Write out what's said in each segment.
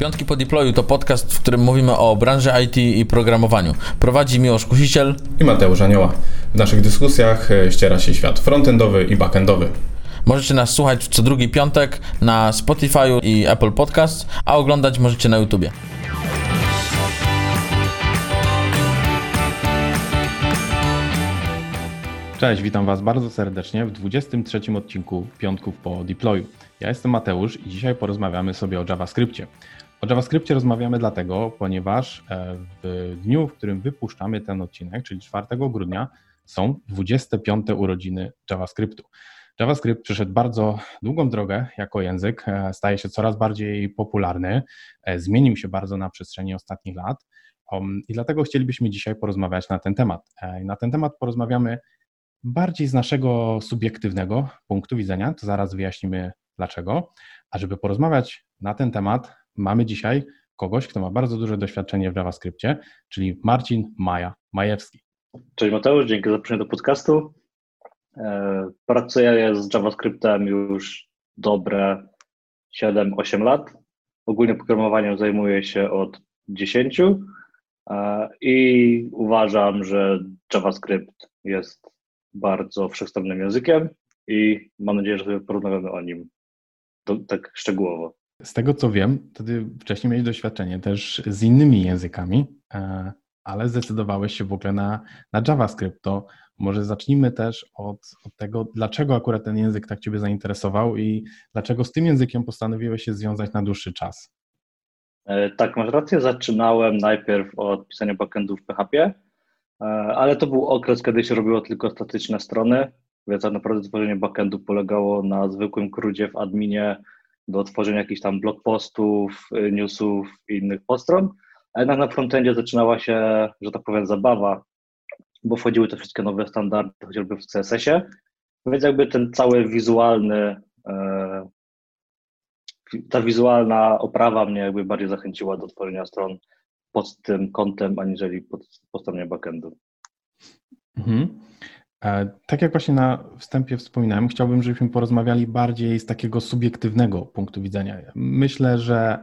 Piątki po deployu to podcast, w którym mówimy o branży IT i programowaniu. Prowadzi Miłosz Kusiciel i Mateusz Anioła. W naszych dyskusjach e, ściera się świat frontendowy i backendowy. Możecie nas słuchać co drugi piątek na Spotify i Apple Podcast, a oglądać możecie na YouTubie. Cześć, witam Was bardzo serdecznie w 23 odcinku Piątków po deployu. Ja jestem Mateusz i dzisiaj porozmawiamy sobie o JavaScriptie. O JavaScriptie rozmawiamy dlatego, ponieważ e, w dniu, w którym wypuszczamy ten odcinek, czyli 4 grudnia, są 25 urodziny JavaScriptu. JavaScript przeszedł bardzo długą drogę jako język, e, staje się coraz bardziej popularny, e, zmienił się bardzo na przestrzeni ostatnich lat i dlatego chcielibyśmy dzisiaj porozmawiać na ten temat. Na ten temat porozmawiamy bardziej z naszego subiektywnego punktu widzenia, to zaraz wyjaśnimy dlaczego. A żeby porozmawiać na ten temat, mamy dzisiaj kogoś, kto ma bardzo duże doświadczenie w JavaScriptie, czyli Marcin Maja Majewski. Cześć Mateusz, dzięki za zaproszenie do podcastu. E, pracuję z JavaScriptem już dobre 7-8 lat. Ogólnie programowaniem zajmuję się od 10 e, i uważam, że JavaScript jest bardzo wszechstronnym językiem i mam nadzieję, że sobie porozmawiamy o nim tak szczegółowo. Z tego co wiem, to ty wcześniej miałeś doświadczenie też z innymi językami, e, ale zdecydowałeś się w ogóle na, na JavaScript. To może zacznijmy też od, od, tego, dlaczego akurat ten język tak Ciebie zainteresował i dlaczego z tym językiem postanowiłeś się związać na dłuższy czas. E, tak, masz rację. Zaczynałem najpierw od pisania backendu w PHP, e, ale to był okres, kiedy się robiło tylko statyczne strony, więc tak naprawdę tworzenie backendu polegało na zwykłym krudzie w adminie do tworzenia jakichś tam blog postów, y, newsów i innych postron, a jednak na frontendzie zaczynała się, że tak powiem, zabawa, bo wchodziły te wszystkie nowe standardy, chociażby w CSS-ie, więc jakby ten cały wizualny, e, ta wizualna oprawa mnie jakby bardziej zachęciła do tworzenia stron pod tym kątem, aniżeli pod, po stronie backendu. Mhm. E, tak jak właśnie na wstępie wspominałem, chciałbym, żebyśmy porozmawiali bardziej z takiego subiektywnego punktu widzenia. Myślę, że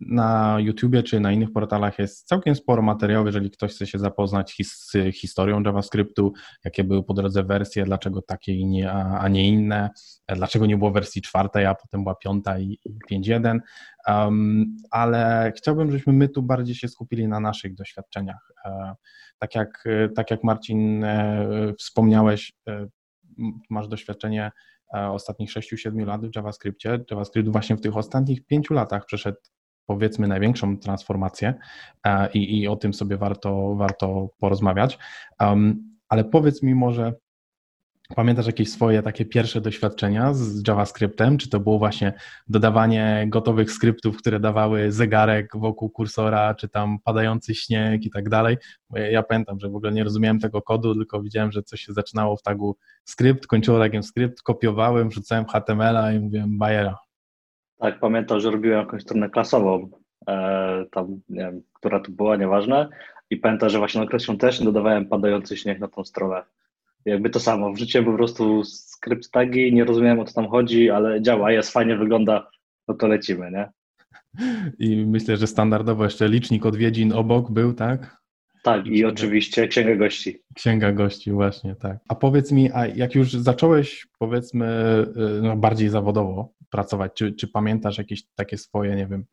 na YouTubie czy na innych portalach jest całkiem sporo materiałów, jeżeli ktoś chce się zapoznać z historią JavaScriptu, jakie były po drodze wersje, dlaczego takie nie, a nie inne, dlaczego nie było wersji czwartej, a potem była piąta i 5.1, um, ale chciałbym, żebyśmy my tu bardziej się skupili na naszych doświadczeniach. E, tak jak, tak jak Marcin e, wspomniałeś, e, masz doświadczenie ostatnich 6-7 lat w JavaScriptie. JavaScript właśnie w tych ostatnich 5 latach przeszedł powiedzmy największą transformację e, i, i o tym sobie warto, warto porozmawiać. Um, ale powiedz mi może, Pamiętasz jakieś swoje takie pierwsze doświadczenia z JavaScriptem? Czy to było właśnie dodawanie gotowych skryptów, które dawały zegarek wokół kursora, czy tam padający śnieg i tak dalej? Ja, pamiętam, że w ogóle nie rozumiałem tego kodu, tylko widziałem, że coś się zaczynało w tagu skrypt, kończyło tagiem skrypt, kopiowałem, wrzucałem HTML-a i mówiłem bajera. Tak, pamiętam, że robiłem jakąś stronę klasową, e, tam, nie wiem, która to była, nieważne. I pamiętam, że właśnie na okres świąteczny dodawałem padający śnieg na tą stronę. Jakby to samo, wrzuciłem po prostu skrypt tagi, nie rozumiałem o co tam chodzi, ale działa, jest, fajnie wygląda, no to lecimy, nie? I myślę, że standardowo jeszcze licznik odwiedzin obok był, tak? Tak, i oczywiście księga gości. Księga gości, właśnie, tak. A powiedz mi, a jak już zacząłeś, powiedzmy, y, no, bardziej zawodowo pracować, czy, czy pamiętasz jakieś takie swoje, nie wiem,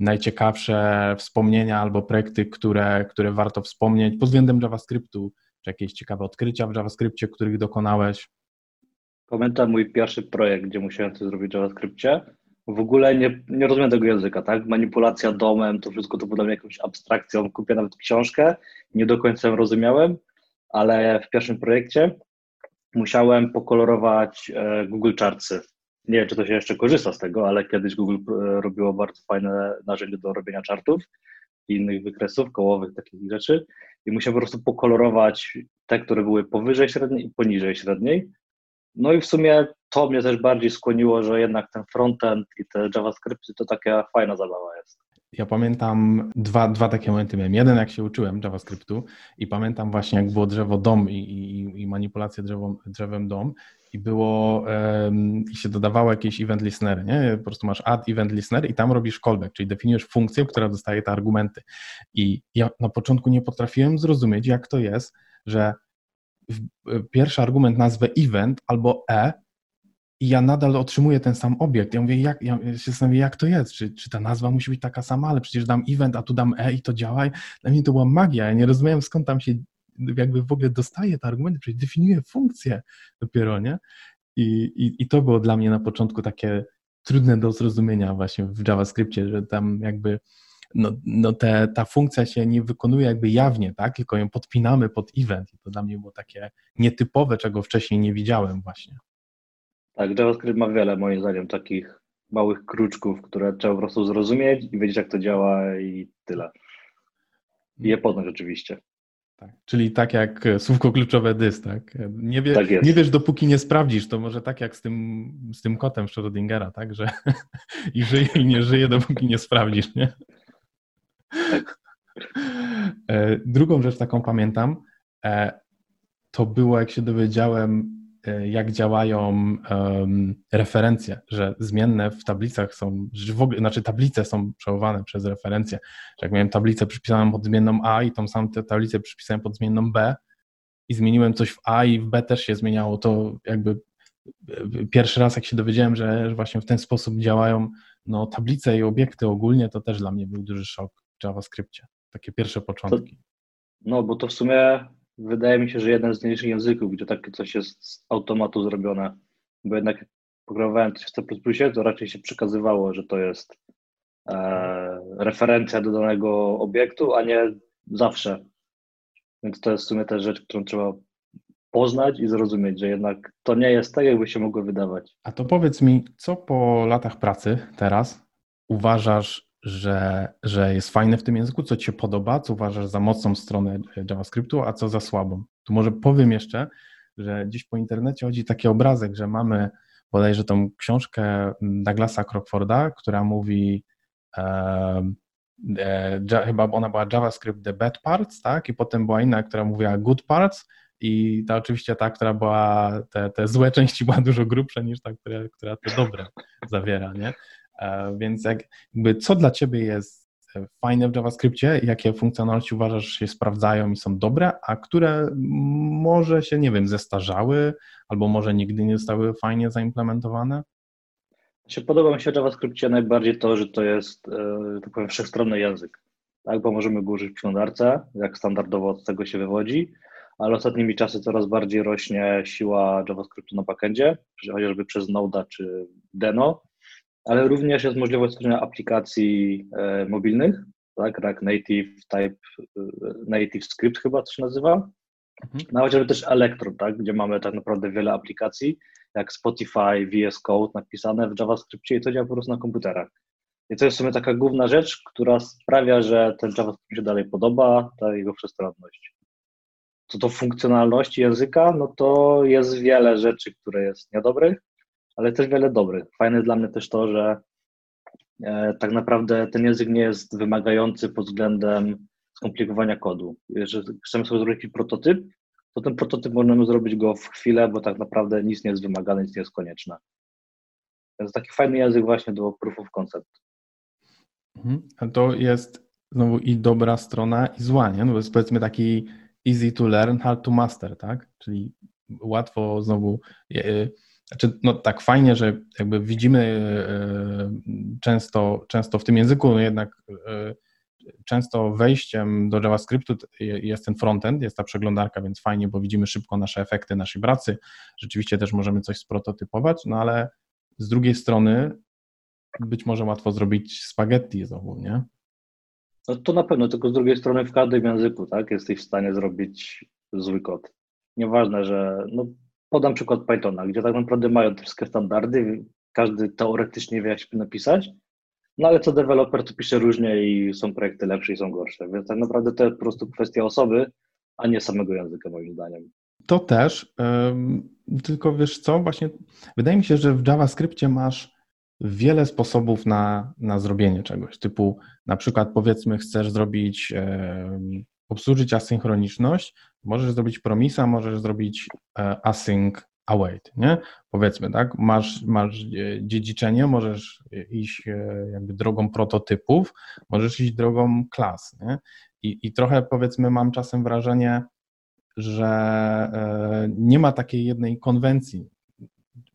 najciekawsze wspomnienia albo projekty, które, które warto wspomnieć pod względem JavaScriptu, czy jakieś ciekawe odkrycia w JavaScriptie, których dokonałeś? Pamiętam mój pierwszy projekt, gdzie musiałem coś zrobić w JavaScriptie w ogóle nie, nie rozumiem tego języka, tak? Manipulacja domem, to wszystko to było dla mnie jakąś abstrakcją. Kupię nawet książkę, nie do końca ją rozumiałem, ale w pierwszym projekcie musiałem pokolorować e, Google Chartsy. Nie wiem, czy to się jeszcze korzysta z tego, ale kiedyś Google e, robiło bardzo fajne narzędzie do robienia chartów i innych wykresów kołowych, takich rzeczy. I musiałem po prostu pokolorować te, które były powyżej średniej i poniżej średniej. No i w sumie to mnie też bardziej skłoniło, że jednak ten frontend i te JavaScripty to taka fajna zabawa jest. Ja pamiętam dwa, dwa takie momenty miałem. Jeden, jak się uczyłem JavaScriptu i pamiętam właśnie, jak było drzewo dom i, i, i manipulację drzewem dom i było i się dodawało jakieś event listenery, nie? Po prostu masz add event listener i tam robisz callback, czyli definiujesz funkcję, która dostaje te argumenty. I ja na początku nie potrafiłem zrozumieć, jak to jest, że pierwszy argument nazwę event albo e i ja nadal otrzymuję ten sam obiekt. Ja mówię, jak, ja się zastanawiam, jak to jest, czy, czy ta nazwa musi być taka sama, ale przecież dam event, a tu dam e i to działa. Dla mnie to była magia. Ja nie rozumiałem, skąd tam się jakby w ogóle dostaje te argumenty, przecież definiuje funkcję dopiero, nie? I, i, I to było dla mnie na początku takie trudne do zrozumienia właśnie w JavaScriptie, że tam jakby no, no te, ta funkcja się nie wykonuje jakby jawnie, tak? tylko ją podpinamy pod event i to dla mnie było takie nietypowe, czego wcześniej nie widziałem właśnie. Tak, JavaScript ma wiele moim zdaniem takich małych kruczków, które trzeba po prostu zrozumieć i wiedzieć jak to działa i tyle. I je poznać oczywiście. Tak. Czyli tak jak słówko kluczowe dys, tak? Nie, wie, tak nie wiesz, dopóki nie sprawdzisz, to może tak jak z tym, z tym kotem Schrödingera, tak? Że i żyje i nie żyje, dopóki nie sprawdzisz, nie? Tak. E, drugą rzecz taką pamiętam, e, to było jak się dowiedziałem, e, jak działają um, referencje, że zmienne w tablicach są, w ogóle, znaczy tablice są przechowane przez referencje. Że jak miałem tablicę przypisaną pod zmienną A i tą samą tablicę przypisałem pod zmienną B i zmieniłem coś w A i w B też się zmieniało, to jakby pierwszy raz jak się dowiedziałem, że właśnie w ten sposób działają no, tablice i obiekty ogólnie, to też dla mnie był duży szok. JavaScriptie? Takie pierwsze początki. To, no, bo to w sumie wydaje mi się, że jeden z mniejszych języków, gdzie takie coś jest z automatu zrobione, bo jednak programowałem coś w C++, to raczej się przekazywało, że to jest e, referencja do danego obiektu, a nie zawsze. Więc to jest w sumie też rzecz, którą trzeba poznać i zrozumieć, że jednak to nie jest tak, jakby się mogło wydawać. A to powiedz mi, co po latach pracy teraz uważasz że, że jest fajne w tym języku, co Ci się podoba, co uważasz za mocną stronę JavaScriptu, a co za słabą. Tu może powiem jeszcze, że gdzieś po internecie chodzi taki obrazek, że mamy bodajże tą książkę Douglasa Crockforda, która mówi, e, e, chyba ona była JavaScript The Bad Parts, tak? I potem była inna, która mówiła Good Parts i ta oczywiście ta, która była, te, te złe części była dużo grubsza niż ta, która, która te dobre zawiera, nie? E, więc jakby co dla Ciebie jest e, fajne w JavaScriptie, jakie funkcjonalności uważasz, że się sprawdzają i są dobre, a które może się, nie wiem, zestarzały albo może nigdy nie zostały fajnie zaimplementowane? Podoba mi się w JavaScriptie najbardziej to, że to jest, e, tak powiem, wszechstronny język. Tak, bo możemy go użyć w przeglądarce, jak standardowo od tego się wywodzi, ale ostatnimi czasy coraz bardziej rośnie siła JavaScriptu na backendzie, chociażby przez Node czy Deno, ale również jest możliwość stworzenia aplikacji e, mobilnych, tak, Native Type, e, Native Script chyba to się nazywa, mhm. no chociażby też Electron, tak, gdzie mamy tak naprawdę wiele aplikacji, jak Spotify, VS Code napisane w JavaScriptie i to działa po prostu na komputerach. I to jest w sumie taka główna rzecz, która sprawia, że ten JavaScript się dalej podoba, ta jego przestronność. Co do funkcjonalności języka, no to jest wiele rzeczy, które jest niedobrych, ale też wiele dobrych. Fajne dla mnie też to, że e, tak naprawdę ten język nie jest wymagający pod względem skomplikowania kodu. Jeżeli chcemy sobie zrobić prototyp, to ten prototyp możemy zrobić go w chwilę, bo tak naprawdę nic nie jest wymagane, nic nie jest konieczne. Więc taki fajny język właśnie do proof of concept. Mhm. A to jest znowu i dobra strona, i zła, nie? No jest powiedzmy taki easy to learn, hard to master, tak? Czyli łatwo znowu znaczy, no tak fajnie, że jakby widzimy e, często, często w tym języku, no jednak e, często wejściem do JavaScriptu jest ten frontend, jest ta przeglądarka, więc fajnie, bo widzimy szybko nasze efekty naszej pracy. Rzeczywiście też możemy coś sprototypować, no ale z drugiej strony być może łatwo zrobić spaghetti znowu, nie? No to na pewno, tylko z drugiej strony w każdym języku, tak, jesteś w stanie zrobić zły kod. Nieważne, że no, Podam przykład Pythona, gdzie tak naprawdę mają te wszystkie standardy, każdy teoretycznie wie, jak się napisać, no ale co deweloper to pisze różnie i są projekty lepsze i są gorsze, więc tak naprawdę to jest po prostu kwestia osoby, a nie samego języka moim zdaniem. To też, tylko wiesz co, właśnie wydaje mi się, że w JavaScriptie masz wiele sposobów na, na zrobienie czegoś, typu na przykład powiedzmy chcesz zrobić obsłużyć asynchroniczność, możesz zrobić promisa, możesz zrobić e, async await, nie? Powiedzmy, tak, masz, masz dziedziczenie, możesz iść jakby drogą prototypów, możesz iść drogą klas, nie? I, i trochę powiedzmy mam czasem wrażenie, że nie ma takiej jednej konwencji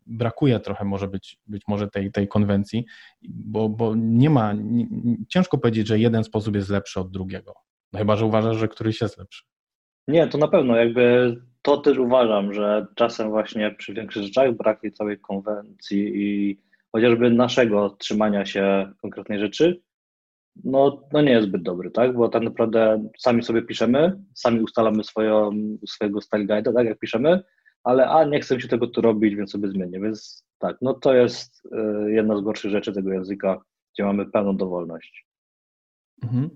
brakuje trochę może być, być może tej, tej konwencji, bo, bo nie ma, nie, ciężko powiedzieć, że jeden sposób jest lepszy od drugiego. No chyba, że uważasz, że któryś jest lepszy. Nie, to na pewno jakby to też uważam, że czasem właśnie przy większych rzeczach brak tej całej konwencji i chociażby naszego trzymania się konkretnej rzeczy, no, no nie jest zbyt dobry, tak? Bo tak naprawdę sami sobie piszemy, sami ustalamy swoją, swojego style guide, tak jak piszemy, ale a nie chcę się tego tu robić, więc sobie zmienię. Więc tak, no to jest y, jedna z gorszych rzeczy tego języka, gdzie mamy pełną dowolność. Mhm.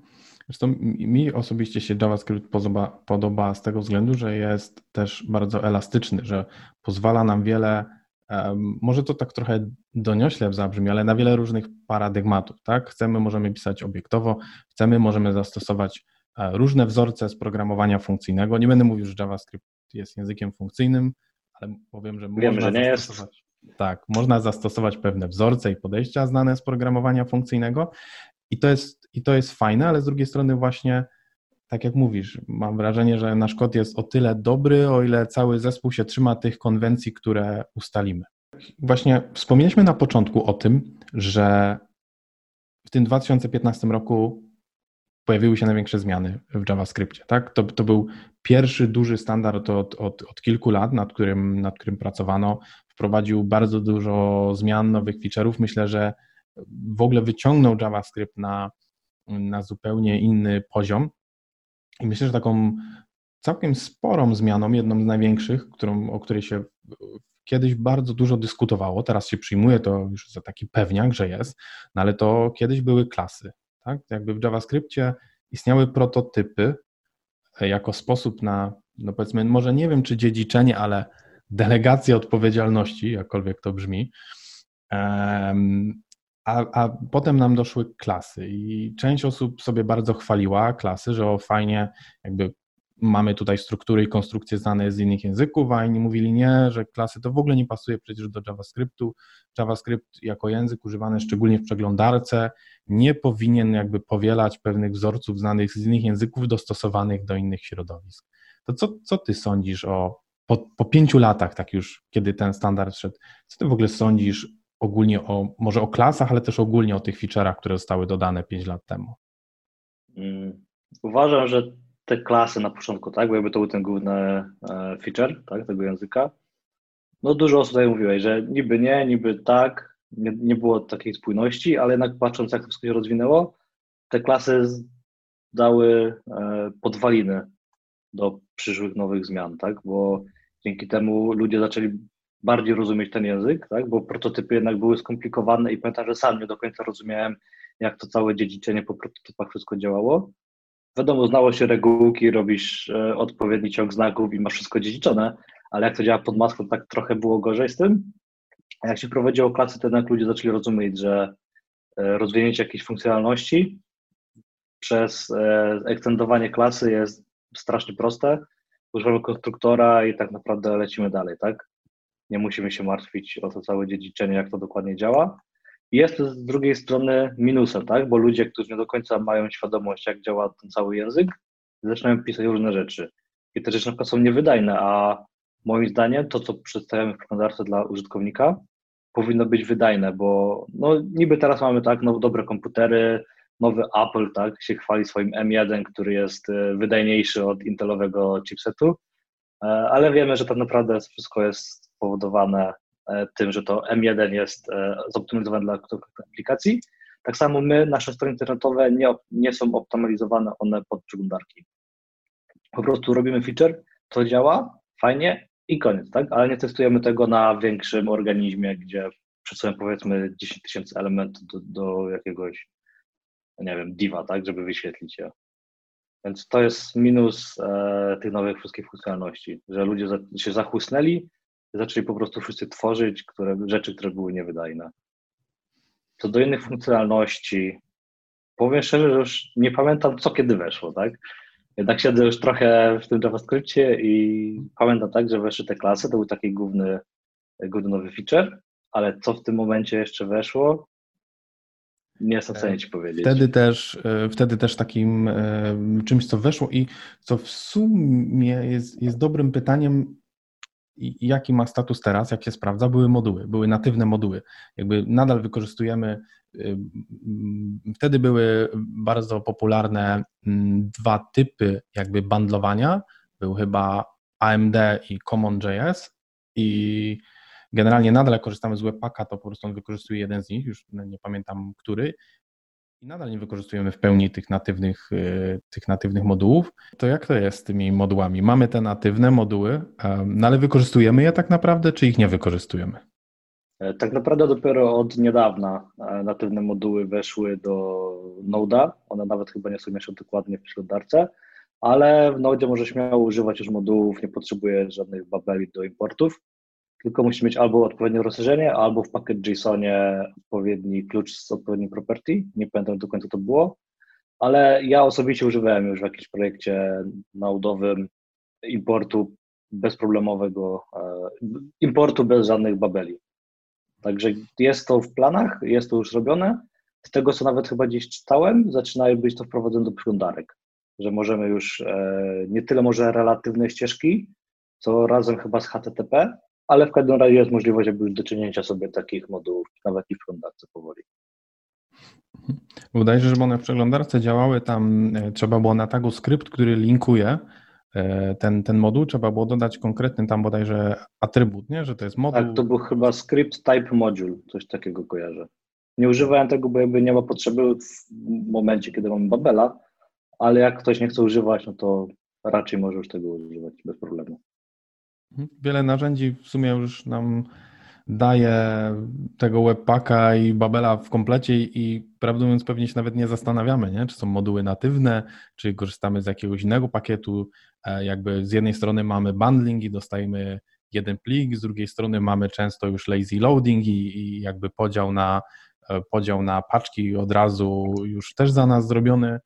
Zresztą mi osobiście się JavaScript podoba, podoba z tego względu, że jest też bardzo elastyczny, że pozwala nam wiele, może to tak trochę doniośle zabrzmi, ale na wiele różnych paradygmatów, tak? Chcemy, możemy pisać obiektowo, chcemy, możemy zastosować e, różne wzorce z programowania funkcyjnego. Nie będę mówił, że JavaScript jest językiem funkcyjnym, ale powiem, że Wiem, można że nie zastosować. Jest. Tak, można zastosować pewne wzorce i podejścia znane z programowania funkcyjnego i to jest, i to jest fajne, ale z drugiej strony właśnie tak jak mówisz, mam wrażenie, że nasz kod jest o tyle dobry, o ile cały zespół się trzyma tych konwencji, które ustalimy. Właśnie wspomnieliśmy na początku o tym, że w tym 2015 roku pojawiły się największe zmiany w JavaScriptie. Tak? To, to był pierwszy duży standard od, od, od kilku lat, nad którym, nad którym pracowano. Wprowadził bardzo dużo zmian, nowych feature'ów. Myślę, że w ogóle wyciągnął JavaScript na, na zupełnie inny poziom. I myślę, że taką całkiem sporą zmianą, jedną z największych, którą, o której się kiedyś bardzo dużo dyskutowało, teraz się przyjmuje to już za taki pewniak, że jest, no ale to kiedyś były klasy. Tak? Jakby w JavaScriptie istniały prototypy e, jako sposób na, no powiedzmy, może nie wiem czy dziedziczenie, ale delegację odpowiedzialności, jakkolwiek to brzmi. A, a potem nam doszły klasy i część osób sobie bardzo chwaliła klasy, że o fajnie, jakby mamy tutaj struktury i konstrukcje znane z innych języków, a inni mówili nie, że klasy to w ogóle nie pasuje przecież do JavaScriptu. JavaScript jako język używany szczególnie w przeglądarce nie powinien jakby powielać pewnych wzorców znanych z innych języków dostosowanych do innych środowisk. To co, co ty sądzisz o, po, po pięciu latach, tak już, kiedy ten standard szedł, co ty w ogóle sądzisz ogólnie o, może o klasach, ale też ogólnie o tych feature'ach, które zostały dodane pięć lat temu? Mm, uważam, że te klasy na początku, tak, bo jakby to był ten główny e, feature, tak, tego języka, no dużo osób tutaj mówiłeś, że niby nie, niby tak, nie, nie było takiej spójności, ale jednak patrząc jak to wszystko się rozwinęło, te klasy dały e, podwaliny do przyszłych nowych zmian, tak, bo dzięki temu ludzie zaczęli bardziej rozumieć ten język, tak, bo prototypy jednak były skomplikowane i pamiętam, że sam nie do końca rozumiałem, jak to całe dziedziczenie po prototypach wszystko działało, wiadomo, znało się regułki, robisz e, odpowiedni ciąg znaków i masz wszystko dziedziczone, ale jak to działa pod maską, tak trochę było gorzej z tym. A jak się prowadziło klasy, to jednak ludzie zaczęli rozumieć, że e, rozwinięcie jakiejś funkcjonalności przez e, ekstendowanie klasy jest strasznie proste. Używamy konstruktora i tak naprawdę lecimy dalej, tak? Nie musimy się martwić o to całe dziedziczenie, jak to dokładnie działa. Jest to z drugiej strony minusem, tak? bo ludzie, którzy nie do końca mają świadomość, jak działa ten cały język, zaczynają pisać różne rzeczy. I te rzeczy na przykład są niewydajne, a moim zdaniem to, co przedstawiamy w przeglądarce dla użytkownika, powinno być wydajne, bo no, niby teraz mamy tak, no, dobre komputery, nowy Apple tak, się chwali swoim M1, który jest e, wydajniejszy od intelowego chipsetu, e, ale wiemy, że tak naprawdę wszystko jest spowodowane E, tym, że to M1 jest e, zoptymalizowane dla aplikacji. Tak samo my, nasze strony internetowe nie, nie są optymalizowane one pod przeglądarki. Po prostu robimy feature, to działa, fajnie i koniec, tak? Ale nie testujemy tego na większym organizmie, gdzie przesuwamy powiedzmy 10 tysięcy elementów do, do jakiegoś, nie wiem, diva, tak? Żeby wyświetlić je. Więc to jest minus e, tych nowych wszystkich funkcjonalności, że ludzie za, się zachłysnęli, zaczęli po prostu wszyscy tworzyć które, rzeczy, które były niewydajne. Co do innych funkcjonalności, powiem szczerze, że już nie pamiętam, co kiedy weszło, tak? Jednak siedzę już trochę w tym JavaScriptie i pamiętam tak, że weszły te klasy, to był taki główny, główny nowy feature, ale co w tym momencie jeszcze weszło, nie jestem w stanie ci powiedzieć. Wtedy też, e, wtedy też takim e, czymś, co weszło i co w sumie jest, jest dobrym pytaniem, jaki ma status teraz, jak się sprawdza, były moduły, były natywne moduły. Jakby nadal wykorzystujemy, wtedy były bardzo popularne dwa typy jakby bandlowania, był chyba AMD i CommonJS i generalnie nadal korzystamy z Webpacka, to po prostu on wykorzystuje jeden z nich, już nie pamiętam który, i nadal nie wykorzystujemy w pełni tych natywnych, y, tych natywnych modułów, to jak to jest z tymi modułami? Mamy te natywne moduły, no ale wykorzystujemy je tak naprawdę, czy ich nie wykorzystujemy? E, tak naprawdę dopiero od niedawna e, natywne moduły weszły do Node'a. One nawet chyba nie są jeszcze dokładnie w przeglądarce, ale w Node może śmiało używać już modułów, nie potrzebuje żadnych babeli do importów tylko musi mieć albo odpowiednie rozszerzenie, albo w pakiet JSONie odpowiedni klucz z odpowiednim property. Nie pamiętam do końca to było, ale ja osobiście używałem już w jakimś projekcie naudowym importu bezproblemowego, e, importu bez żadnych babeli. Także jest to w planach, jest to już robione. Z tego, co nawet chyba gdzieś czytałem, zaczynają być to wprowadzone do przeglądarek, że możemy już e, nie tyle może relatywne ścieżki, co razem chyba z HTTP, ale w każdym razie jest możliwość jakby doczynięcia sobie takich modułów, nawet i w przeglądarce powoli. Wydaje się, że one w przeglądarce działały, tam e, trzeba było na tagu skrypt, który linkuje e, ten, ten moduł, trzeba było dodać konkretny tam bodajże atrybut, nie? że to jest moduł. Tak, to był chyba script type module, coś takiego kojarzę. Nie używałem tego, bo jakby nie ma potrzeby w momencie, kiedy mamy Babela, ale jak ktoś nie chce używać, no to raczej może już tego używać bez problemu. Mhm. Wiele narzędzi w sumie już nam daje tego webpacka i Babela w komplecie i prawdę mówiąc pewnie się nawet nie zastanawiamy, nie? czy są moduły natywne, czy korzystamy z jakiegoś innego pakietu. E, jakby z jednej strony mamy bundling i dostajemy jeden plik, z drugiej strony mamy często już lazy loading i, i jakby podział na, e, podział na paczki od razu już też za nas zrobiony.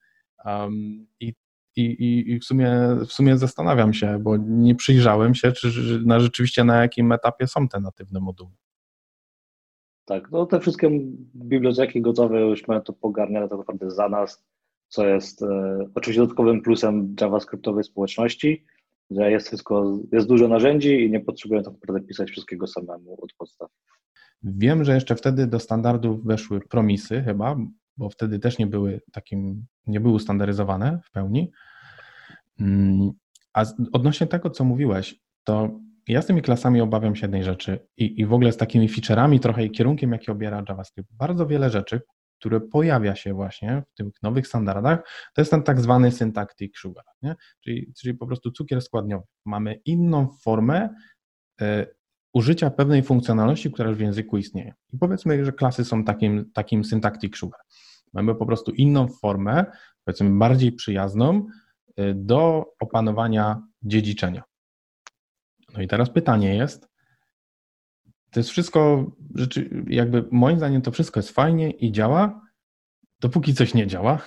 Um, I i, i, w, sumie, w sumie zastanawiam się, bo nie przyjrzałem się, czy na rzeczywiście na jakim etapie są te natywne moduły. Tak, no te wszystkie biblioteki gotowe już mają to pogarniane tak naprawdę za nas, co jest e, oczywiście dodatkowym plusem JavaScriptowej społeczności, że jest wszystko, jest dużo narzędzi i nie potrzebują tak naprawdę pisać wszystkiego samemu od podstaw. Wiem, że jeszcze wtedy do standardów weszły promisy chyba, bo wtedy też nie były takim, nie były ustandaryzowane w pełni. Mm, a odnośnie tego, co mówiłeś, to ja z tymi klasami obawiam się jednej rzeczy i, i w ogóle z takimi featureami, trochę i kierunkiem, jaki obiera JavaScript. Bardzo wiele rzeczy, które pojawia się właśnie w tych nowych standardach, to jest ten tak zwany syntactic sugar, nie? Czyli, czyli po prostu cukier składniowy. Mamy inną formę y, użycia pewnej funkcjonalności, która w języku istnieje. I powiedzmy, że klasy są takim, takim syntactic sugar. Mamy po prostu inną formę, powiedzmy bardziej przyjazną do opanowania dziedziczenia. No i teraz pytanie jest, to jest wszystko, jakby moim zdaniem to wszystko jest fajnie i działa, dopóki coś nie działa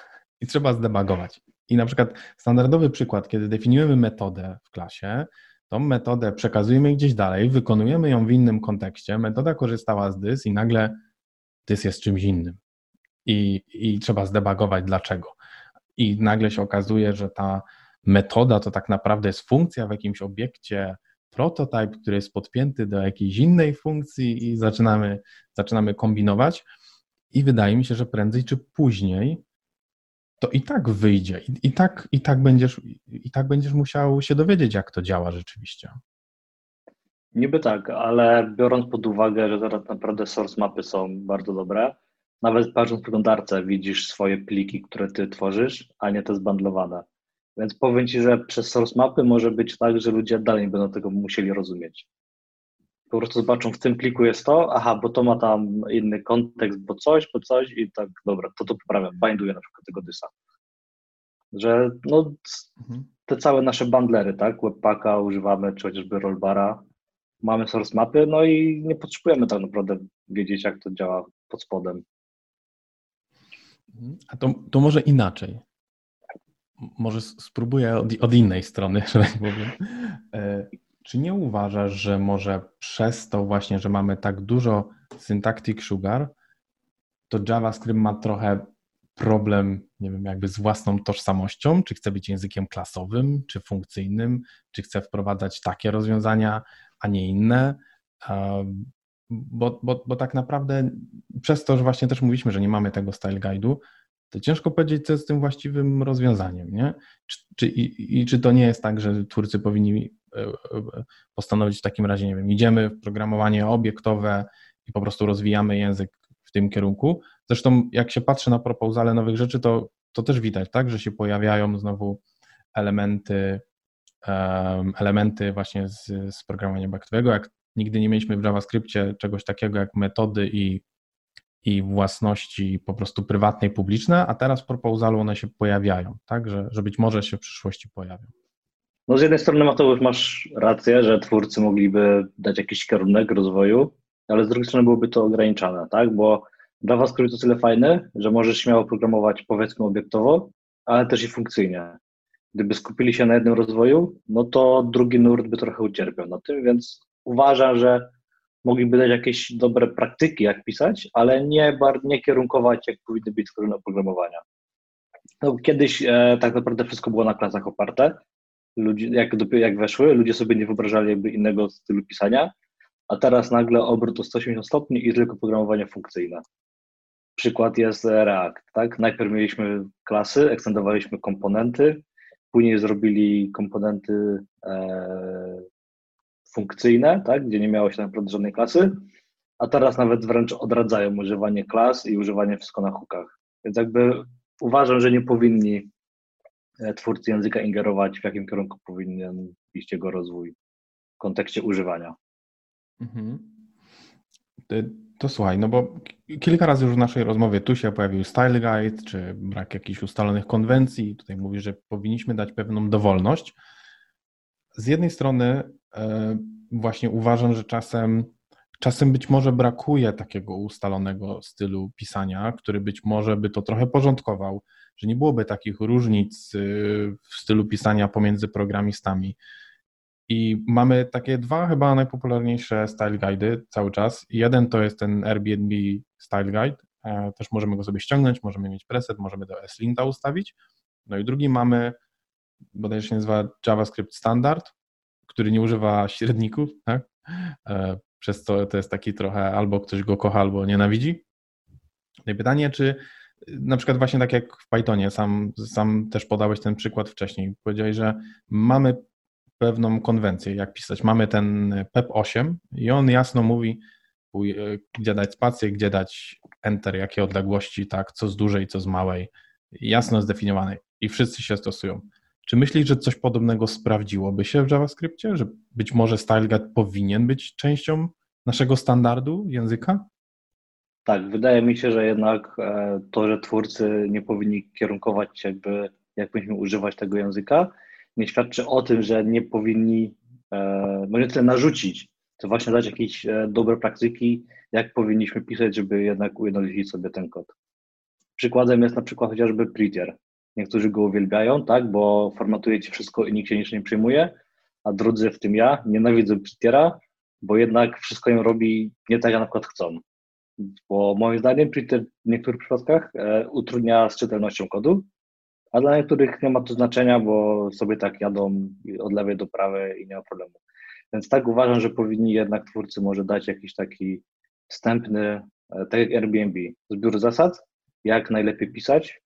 i trzeba zdebagować. I na przykład standardowy przykład, kiedy definiujemy metodę w klasie, tą metodę przekazujemy gdzieś dalej, wykonujemy ją w innym kontekście, metoda korzystała z dys i nagle dys jest czymś innym i, i trzeba zdebagować dlaczego. I nagle się okazuje, że ta metoda to tak naprawdę jest funkcja w jakimś obiekcie prototype, który jest podpięty do jakiejś innej funkcji i zaczynamy, zaczynamy kombinować. I wydaje mi się, że prędzej czy później to i tak wyjdzie, i, i, tak, i, tak będziesz, i tak będziesz musiał się dowiedzieć, jak to działa rzeczywiście. Niby tak, ale biorąc pod uwagę, że teraz naprawdę source mapy są bardzo dobre, nawet patrząc w przeglądarce widzisz swoje pliki, które ty tworzysz, a nie te zbandlowane. Więc powiem ci, że przez source mapy może być tak, że ludzie dalej będą tego musieli rozumieć. Po prostu zobaczą, w tym pliku jest to, aha, bo to ma tam inny kontekst, bo coś, bo coś i tak, dobra, to to poprawiam, binduję na przykład tego dysa. Że no, mhm. te całe nasze bundlery, tak, webpacka używamy, czy chociażby rollbara, mamy source mapy, no i nie potrzebujemy tak naprawdę wiedzieć, jak to działa pod spodem. A to, to może inaczej. może spróbuję od, od innej strony, że tak powiem. E, czy nie uważasz, że może przez to właśnie, że mamy tak dużo syntactic sugar, to JavaScript ma trochę problem, nie wiem, jakby z własną tożsamością, czy chce być językiem klasowym, czy funkcyjnym, czy chce wprowadzać takie rozwiązania, a nie inne. Bo, bo, bo tak naprawdę przez to, że właśnie też mówiliśmy, że nie mamy tego style guide'u, to ciężko powiedzieć, co jest tym właściwym rozwiązaniem, nie? Czy, czy, i, i, czy to nie jest tak, że twórcy powinni e, e, postanowić w takim razie, nie wiem, idziemy w programowanie obiektowe i po prostu rozwijamy język w tym kierunku. Zresztą jak się patrzy na proposale nowych rzeczy, to, to też widać, tak, że się pojawiają znowu elementy, um, elementy właśnie z, z programowania obiektowego. Jak nigdy nie mieliśmy w JavaScriptie czegoś takiego jak metody i i własności po prostu prywatnej, publiczne, a teraz w proposalu one się pojawiają, tak, że, że być może się w przyszłości pojawią. No z jednej strony Mateusz masz rację, że twórcy mogliby dać jakiś kierunek rozwoju, ale z drugiej strony byłoby to ograniczane, tak, bo JavaScript to tyle fajny, że możesz śmiało programować powiedzmy obiektowo, ale też i funkcyjnie. Gdyby skupili się na jednym rozwoju, no to drugi nurt by trochę ucierpiał na tym, więc uważam, że mogliby dać jakieś dobre praktyki, jak pisać, ale nie, nie kierunkować, jak powinny być strony oprogramowania. No, kiedyś e, tak naprawdę wszystko było na klasach oparte. Ludzie, jak, jak weszły, ludzie sobie nie wyobrażali jakby innego stylu pisania, a teraz nagle obrót o 180 stopni i tylko programowanie funkcyjne. Przykład jest React. Tak? Najpierw mieliśmy klasy, ekstendowaliśmy komponenty, później zrobili komponenty e, funkcyjne, tak, gdzie nie miało się tak naprawdę żadnej klasy, a teraz nawet wręcz odradzają używanie klas i używanie wszystko na hookach. Więc jakby uważam, że nie powinni e, twórcy języka ingerować, w jakim kierunku powinien iść jego rozwój w kontekście używania. Mhm. To, słuchaj, no bo kilka razy już w naszej rozmowie tu się pojawił style guide, czy brak jakichś ustalonych konwencji. Tutaj mówisz, że powinniśmy dać pewną dowolność. Z jednej strony właśnie uważam, że czasem, czasem być może brakuje takiego ustalonego stylu pisania, który być może by to trochę porządkował, że nie byłoby takich różnic y, w stylu pisania pomiędzy programistami. I mamy takie dwa chyba najpopularniejsze style guidy cały czas. Jeden to jest ten Airbnb Style Guide. E, też możemy go sobie ściągnąć, możemy mieć preset, możemy do S-Linta ustawić. No i drugi mamy, bodajże się nazywa JavaScript Standard, który nie używa średników, tak? E, przez co to jest taki trochę albo ktoś go kocha, albo nienawidzi. No i pytanie, czy na przykład właśnie tak jak w Pythonie, sam, sam też podałeś ten przykład wcześniej, powiedziałeś, że mamy pewną konwencję, jak pisać. Mamy ten PEP8 i on jasno mówi, gdzie dać spację, gdzie dać enter, jakie odległości, tak, co z dużej, co z małej, jasno zdefiniowanej i wszyscy się stosują. Czy myślisz, że coś podobnego sprawdziłoby się w JavaScriptie, że być może StyleGuide powinien być częścią naszego standardu języka? Tak, wydaje mi się, że jednak e, to, że twórcy nie powinni kierunkować się jakby, jak powinniśmy używać tego języka, nie świadczy o tym, że nie powinni, e, może tyle narzucić, to właśnie dać jakieś e, dobre praktyki, jak powinniśmy pisać, żeby jednak ujednolicić sobie ten kod. Przykładem jest na przykład chociażby Prettier. Niektórzy go uwielbiają, tak, bo formatuje ci wszystko i nikt się niczym nie przejmuje, a drudzy, w tym ja, nienawidzą Prettiera, bo jednak wszystko im robi nie tak, jak na przykład chcą. Bo moim zdaniem Prettier w niektórych przypadkach e, utrudnia z czytelnością kodu, a dla niektórych nie ma to znaczenia, bo sobie tak jadą od lewej do prawej i nie ma problemu. Więc tak uważam, że powinni jednak twórcy może dać jakiś taki wstępny, e, tak jak Airbnb, zbiór zasad, jak najlepiej pisać,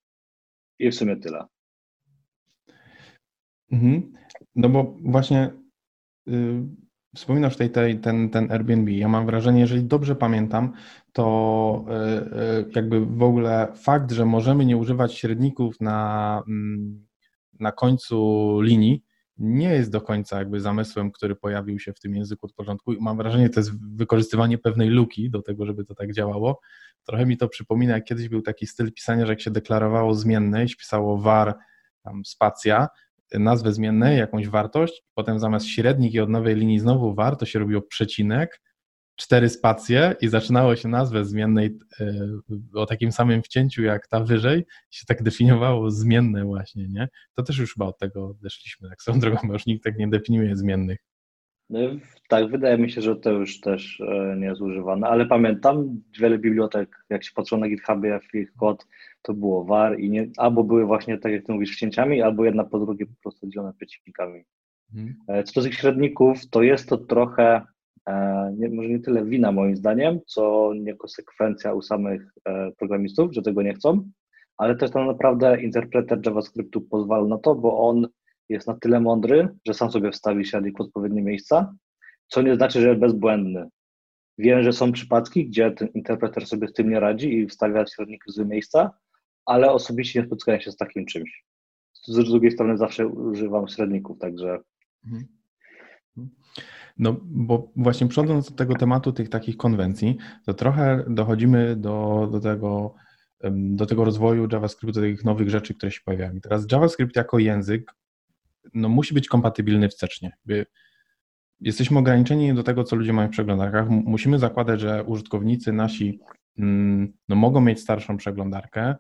i w sumie tyle. Mhm. No bo właśnie y, wspominasz tutaj tej, ten, ten Airbnb. Ja mam wrażenie, jeżeli dobrze pamiętam, to y, y, jakby w ogóle fakt, że możemy nie używać średników na, mm, na końcu linii, nie jest do końca jakby zamysłem, który pojawił się w tym języku od początku. Mam wrażenie, że to jest wykorzystywanie pewnej luki do tego, żeby to tak działało. Trochę mi to przypomina, jak kiedyś był taki styl pisania, że jak się deklarowało zmienne, się pisało var, tam spacja, nazwę zmiennej, jakąś wartość, potem zamiast średnik i od nowej linii znowu var, to się robiło przecinek cztery spacje i zaczynało się nazwę zmiennej e, o takim samym wcięciu jak ta wyżej, się tak definiowało zmienne właśnie, nie? To też już chyba od tego odeszliśmy, tak swoją drogą, bo już nikt tak nie definiuje zmiennych. No, tak, wydaje mi się, że to już też e, nie jest używane, ale pamiętam wiele bibliotek, jak się patrzyło na GitHubie w ich kod, to było var i nie, albo były właśnie, tak jak ty mówisz, wcięciami, albo jedna po drugiej po prostu dzielone przeciwnikami. Mhm. E, co do tych średników, to jest to trochę, nie, może nie tyle wina moim zdaniem, co niekonsekwencja u samych programistów, że tego nie chcą, ale też tam naprawdę interpreter JavaScriptu pozwala na to, bo on jest na tyle mądry, że sam sobie wstawi średnik w odpowiednie miejsca, co nie znaczy, że jest bezbłędny. Wiem, że są przypadki, gdzie ten interpreter sobie z tym nie radzi i wstawia średnik w złe miejsca, ale osobiście nie spotkałem się z takim czymś. Z drugiej strony zawsze używam średników, także. Mhm. No, bo właśnie przechodząc do tego tematu tych takich konwencji, to trochę dochodzimy do, do tego do tego rozwoju JavaScriptu, do tych nowych rzeczy, które się pojawiają. I teraz JavaScript jako język no, musi być kompatybilny wstecznie. Jesteśmy ograniczeni do tego, co ludzie mają w przeglądarkach. Musimy zakładać, że użytkownicy nasi mm, no, mogą mieć starszą przeglądarkę.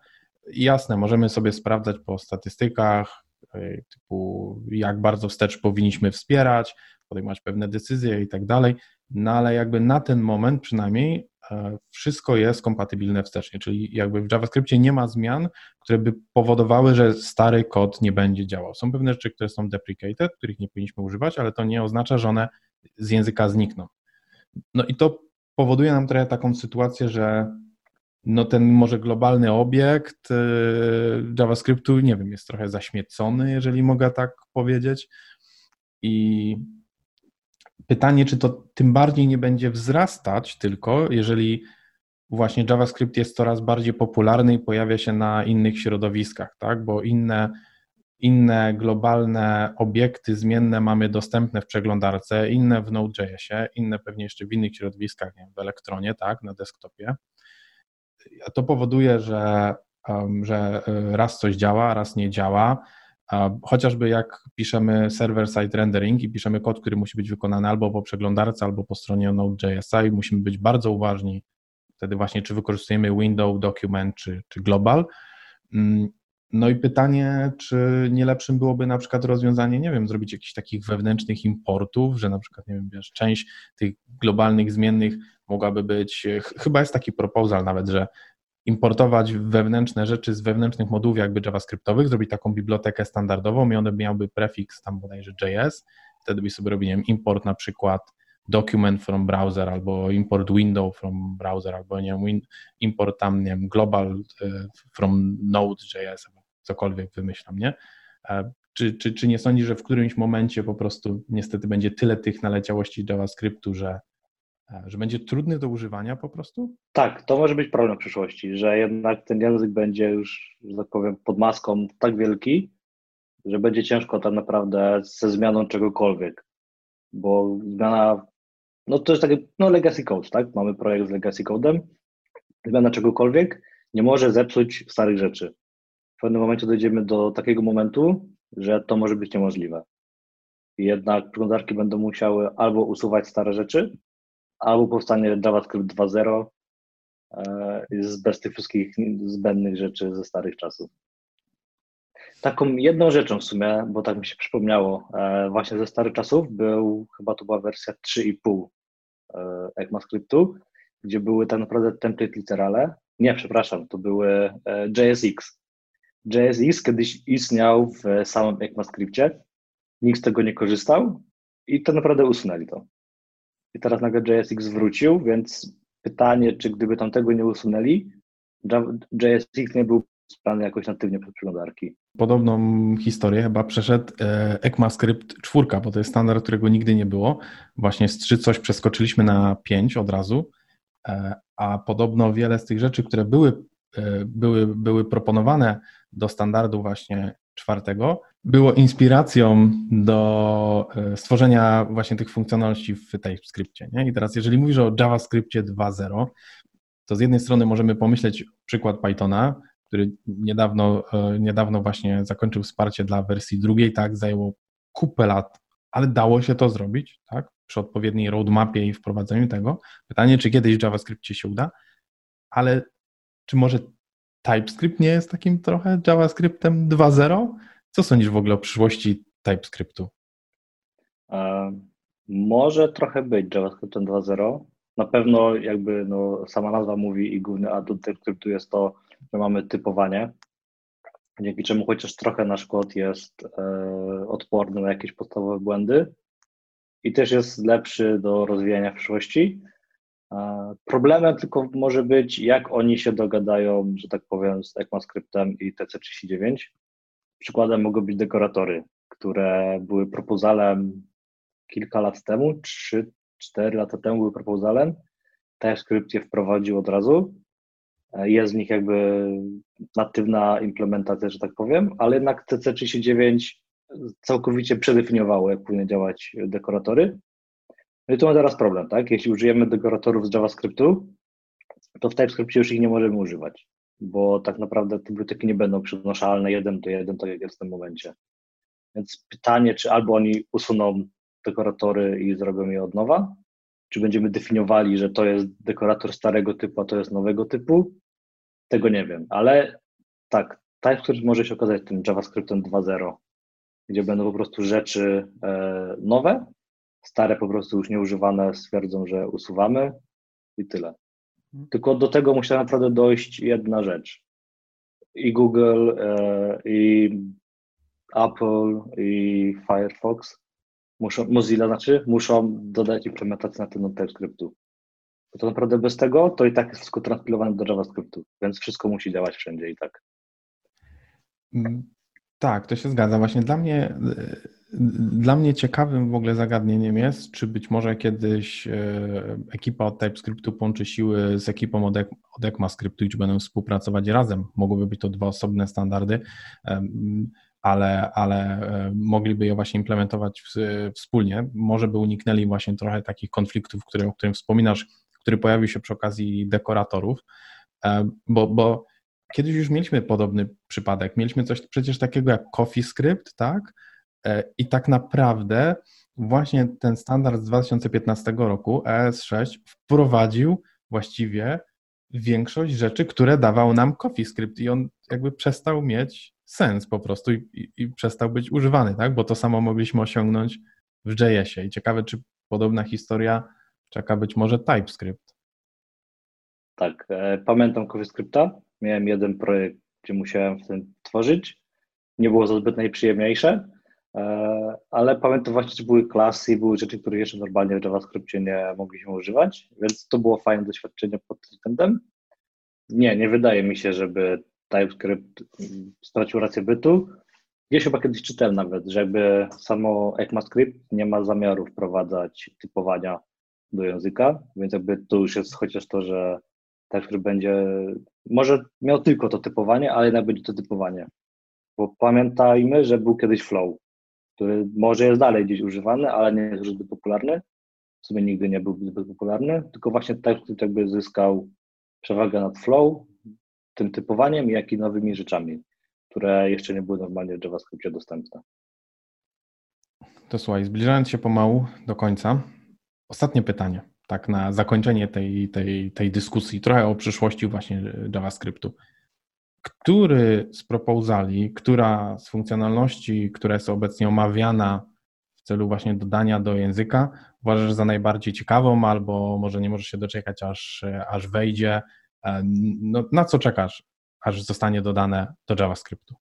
jasne, możemy sobie sprawdzać po statystykach, e, typu jak bardzo wstecz powinniśmy wspierać, podejmować pewne decyzje i tak dalej, no ale jakby na ten moment przynajmniej E, wszystko jest kompatybilne wstecznie, czyli jakby w JavaScriptie nie ma zmian, które by powodowały, że stary kod nie będzie działał. Są pewne rzeczy, które są deprecated, których nie powinniśmy używać, ale to nie oznacza, że one z języka znikną. No i to powoduje nam trochę taką sytuację, że no ten może globalny obiekt e, JavaScriptu, nie wiem, jest trochę zaśmiecony, jeżeli mogę tak powiedzieć. I Pytanie, czy to tym bardziej nie będzie wzrastać tylko, jeżeli właśnie JavaScript jest coraz bardziej popularny i pojawia się na innych środowiskach, tak? Bo inne, inne globalne obiekty zmienne mamy dostępne w przeglądarce, inne w Node.jsie, inne pewnie jeszcze w innych środowiskach, nie wiem, w Elektronie, tak, na desktopie. A to powoduje, że, um, że e, raz coś działa, raz nie działa Chociażby jak piszemy server-side rendering i piszemy kod, który musi być wykonany albo po przeglądarce, albo po stronie Node.jsa i musimy być bardzo uważni wtedy właśnie, czy wykorzystujemy window, document, czy, czy global. Mm, no i pytanie, czy nie lepszym byłoby na przykład rozwiązanie, nie wiem, zrobić jakichś takich wewnętrznych importów, że na przykład, nie wiem, wiesz, część tych globalnych zmiennych mogłaby być, chyba jest taki proposal nawet, że importować wewnętrzne rzeczy z wewnętrznych modułów jakby JavaScriptowych, zrobić taką bibliotekę standardową i one miałyby prefiks tam bodajże JS, wtedy by sobie robili import na przykład document from browser albo import window from browser albo nie wiem, import tam, nie wiem, global e, from node.js, cokolwiek wymyślam, nie? E, czy, czy, czy nie sądzi, że w którymś momencie po prostu niestety będzie tyle tych naleciałości JavaScriptu, że że będzie trudny do używania po prostu? Tak, to może być problem w przyszłości, że jednak ten język będzie już, że tak powiem, pod maską tak wielki, że będzie ciężko tak naprawdę ze zmianą czegokolwiek, bo zmiana, no to jest taki, no legacy code, tak? Mamy projekt z legacy codem, zmiana czegokolwiek nie może zepsuć starych rzeczy. W pewnym momencie dojdziemy do takiego momentu, że to może być niemożliwe. Jednak przeglądarki będą musiały albo usuwać stare rzeczy, albo powstanie JavaScript 2.0 e, bez tych wszystkich zbędnych rzeczy ze starych czasów. Taką jedną rzeczą w sumie, bo tak mi się przypomniało, e, właśnie ze starych czasów był, chyba to była wersja 3.5 e, ECMAScriptu, gdzie były tak naprawdę template literale. Nie, przepraszam, to były JSX. JSX kiedyś istniał w samym ECMAScriptie, nikt z tego nie korzystał i to naprawdę usunęli to i teraz nagle JSX wrócił, więc pytanie, czy gdyby tam tego nie usunęli, JSX nie był wspierany jakoś natywnie przez przeglądarki. Podobną historię chyba przeszedł e, ECMAScript 4, bo to jest standard, którego nigdy nie było. Właśnie z 3 coś przeskoczyliśmy na 5 od razu, e, a podobno wiele z tych rzeczy, które były, e, były, były proponowane do standardu właśnie czwartego, było inspiracją do e, stworzenia właśnie tych funkcjonalności w TypeScriptie. Nie? I teraz, jeżeli mówisz o JavaScriptie 2.0, to z jednej strony możemy pomyśleć przykład Pythona, który niedawno, e, niedawno właśnie zakończył wsparcie dla wersji drugiej, tak, zajęło kupę lat, ale dało się to zrobić, tak? Przy odpowiedniej roadmapie i wprowadzeniu tego. Pytanie, czy kiedyś JavaScriptie się uda, ale czy może TypeScript nie jest takim trochę JavaScriptem 2.0? Co sądzisz w ogóle o przyszłości TypeScriptu? może trochę być JavaScriptem 2.0. Na pewno jakby no, sama nazwa mówi i główny atut TypeScriptu jest to, że mamy typowanie, dzięki czemu chociaż trochę nasz kod jest e, odporny na jakieś podstawowe błędy i też jest lepszy do rozwijania w przyszłości. E, problemem tylko może być, jak oni się dogadają, że tak powiem, z ECMAScriptem i TC39. Przykładem mogą być dekoratory, które były propozalem kilka lat temu, 3-4 lata temu były propozalem. TypeScript je wprowadził od razu. Jest w nich jakby natywna implementacja, że tak powiem, ale jednak TC39 całkowicie przedefiniowało, jak powinny działać dekoratory. No i tu mamy teraz problem, tak? Jeśli użyjemy dekoratorów z JavaScriptu, to w TypeScriptie już ich nie możemy używać, bo tak naprawdę te biblioteki nie będą przenoszalne jeden do jeden, tak jak jest w tym momencie. Więc pytanie, czy albo oni usuną dekoratory i zrobią je od nowa, czy będziemy definiowali, że to jest dekorator starego typu, a to jest nowego typu, tego nie wiem, ale tak, TypeScript może się okazać tym JavaScriptem 2.0, gdzie będą po prostu rzeczy e, nowe, stare po prostu już nieużywane stwierdzą, że usuwamy i tyle. Mhm. Tylko do tego musiała naprawdę dojść jedna rzecz. I Google, e, i Apple, i Firefox muszą, Mozilla znaczy, muszą dodać implementację na ten TypeScriptu. Bo to naprawdę bez tego to i tak jest wszystko transpilowane do JavaScriptu, więc wszystko musi działać wszędzie i tak. Tak, to się zgadza. Właśnie dla mnie, dla mnie ciekawym w ogóle zagadnieniem jest, czy być może kiedyś e, ekipa od TypeScriptu połączy siły z ekipą od, od ECMAScriptu i czy będą współpracować razem. Mogłyby być to dwa osobne standardy ale, ale e, mogliby je właśnie implementować wspólnie. Może by uniknęli właśnie trochę takich konfliktów, które, o którym wspominasz, który pojawił się przy okazji dekoratorów, e, bo, bo kiedyś już mieliśmy podobny przypadek. Mieliśmy coś przecież takiego jak CoffeeScript, tak? E, I tak naprawdę właśnie ten standard z 2015 roku, ES6, wprowadził właściwie większość rzeczy, które dawał nam CoffeeScript i on jakby przestał mieć sens po prostu i, i, i, przestał być używany, tak? Bo to samo mogliśmy osiągnąć w JS-ie. I ciekawe, czy podobna historia czeka być może TypeScript. Tak, e, pamiętam CoffeeScripta. Miałem jeden projekt, gdzie musiałem w tym tworzyć. Nie było to zbyt najprzyjemniejsze, e, ale pamiętam właśnie, że były klasy i były rzeczy, które jeszcze normalnie w JavaScriptie nie mogliśmy używać, więc to było fajne doświadczenie pod tym względem. Nie, nie wydaje mi się, żeby TypeScript stracił rację bytu. Gdzieś chyba kiedyś czytałem nawet, że jakby samo ECMAScript nie ma zamiaru wprowadzać typowania do języka, więc jakby to już jest chociaż to, że TypeScript będzie, może miał tylko to typowanie, ale jednak będzie to typowanie. Bo pamiętajmy, że był kiedyś Flow, który może jest dalej gdzieś używany, ale nie jest zbyt popularny. W sumie nigdy nie był zbyt popularny, tylko właśnie TypeScript jakby zyskał przewagę nad Flow, tym typowaniem, jak i nowymi rzeczami, które jeszcze nie były normalnie w JavaScriptie dostępne. To słuchaj, zbliżając się pomału do końca, ostatnie pytanie, tak na zakończenie tej, tej, tej dyskusji, trochę o przyszłości właśnie JavaScriptu. Który z proposali, która z funkcjonalności, która jest obecnie omawiana w celu właśnie dodania do języka, uważasz za najbardziej ciekawą, albo może nie możesz się doczekać, aż, aż wejdzie E, no, na co czekasz, aż zostanie dodane do JavaScriptu?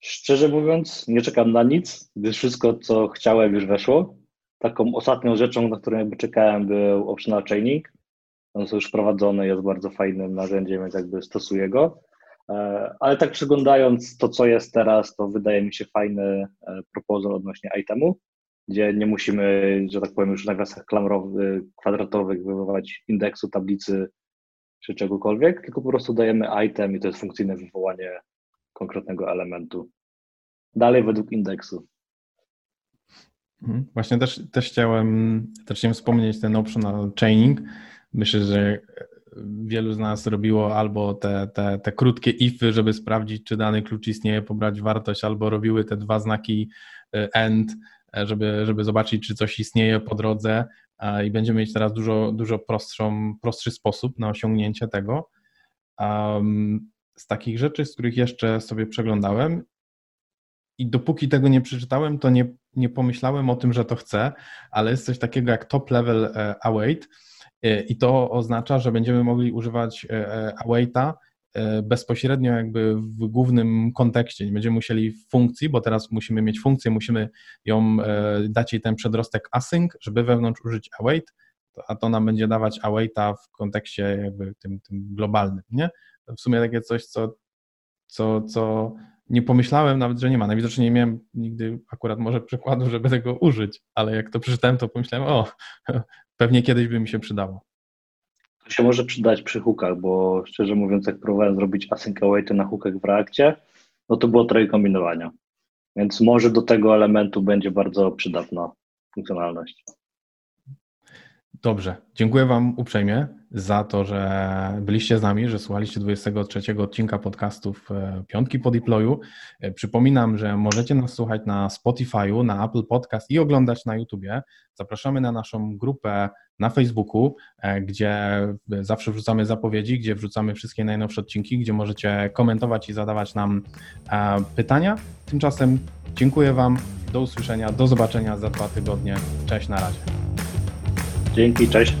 Szczerze mówiąc, nie czekam na nic, gdyż wszystko, co chciałem, już weszło. Taką ostatnią rzeczą, na którą jakby czekałem, był optional chaining. On jest już wprowadzony, jest bardzo fajnym narzędziem, więc jakby stosuję go. E, ale tak przyglądając to, co jest teraz, to wydaje mi się fajny e, proposal odnośnie itemu, gdzie nie musimy, że tak powiem, już w nawiasach kwadratowych wywoływać indeksu tablicy czy czegokolwiek, tylko po prostu dajemy item i to jest funkcyjne wywołanie konkretnego elementu. Dalej według indeksu. Mhm. Właśnie też, też chciałem też chciałem wspomnieć ten optional chaining. Myślę, że wielu z nas robiło albo te, te, te krótkie ify, żeby sprawdzić, czy dany klucz istnieje, pobrać wartość, albo robiły te dwa znaki e, end, e, żeby, żeby zobaczyć, czy coś istnieje po drodze i będziemy mieć teraz dużo, dużo prostszą, prostszy sposób na osiągnięcie tego. z takich rzeczy, z których jeszcze sobie przeglądałem i dopóki tego nie przeczytałem, to nie, nie pomyślałem o tym, że to chcę, ale jest coś takiego jak top level e, await e, i to oznacza, że będziemy mogli używać awaita E, bezpośrednio jakby w głównym kontekście. Nie będziemy musieli funkcji, bo teraz musimy mieć funkcję, musimy ją dać jej ten przedrostek async, żeby wewnątrz użyć await, a to nam będzie dawać awaita w kontekście jakby tym, tym globalnym, nie? W sumie takie coś, co, co, co nie pomyślałem nawet, że nie ma. Najwidoczniej nie miałem nigdy akurat może przykładu, żeby tego użyć, ale jak to przeczytałem, to pomyślałem, o, pewnie kiedyś by mi się przydało. To się może przydać przy hookach, bo szczerze mówiąc, jak próbowałem zrobić async awaity na hookach w Reakcie, no to było trochę kombinowania. Więc może do tego elementu będzie bardzo przydatna funkcjonalność. Dobrze, dziękuję Wam uprzejmie za to, że byliście z nami, że słuchaliście 23 odcinka podcastów e, Piątki po Deployu. E, przypominam, że możecie nas słuchać na Spotify'u, na Apple Podcast i oglądać na YouTubie. Zapraszamy na naszą grupę na Facebooku, e, gdzie zawsze wrzucamy zapowiedzi, gdzie wrzucamy wszystkie najnowsze odcinki, gdzie możecie komentować i zadawać nam pytania. Tymczasem dziękuję Wam, do usłyszenia, do zobaczenia za dwa tygodnie. Cześć, na razie. Dzięki, cześć.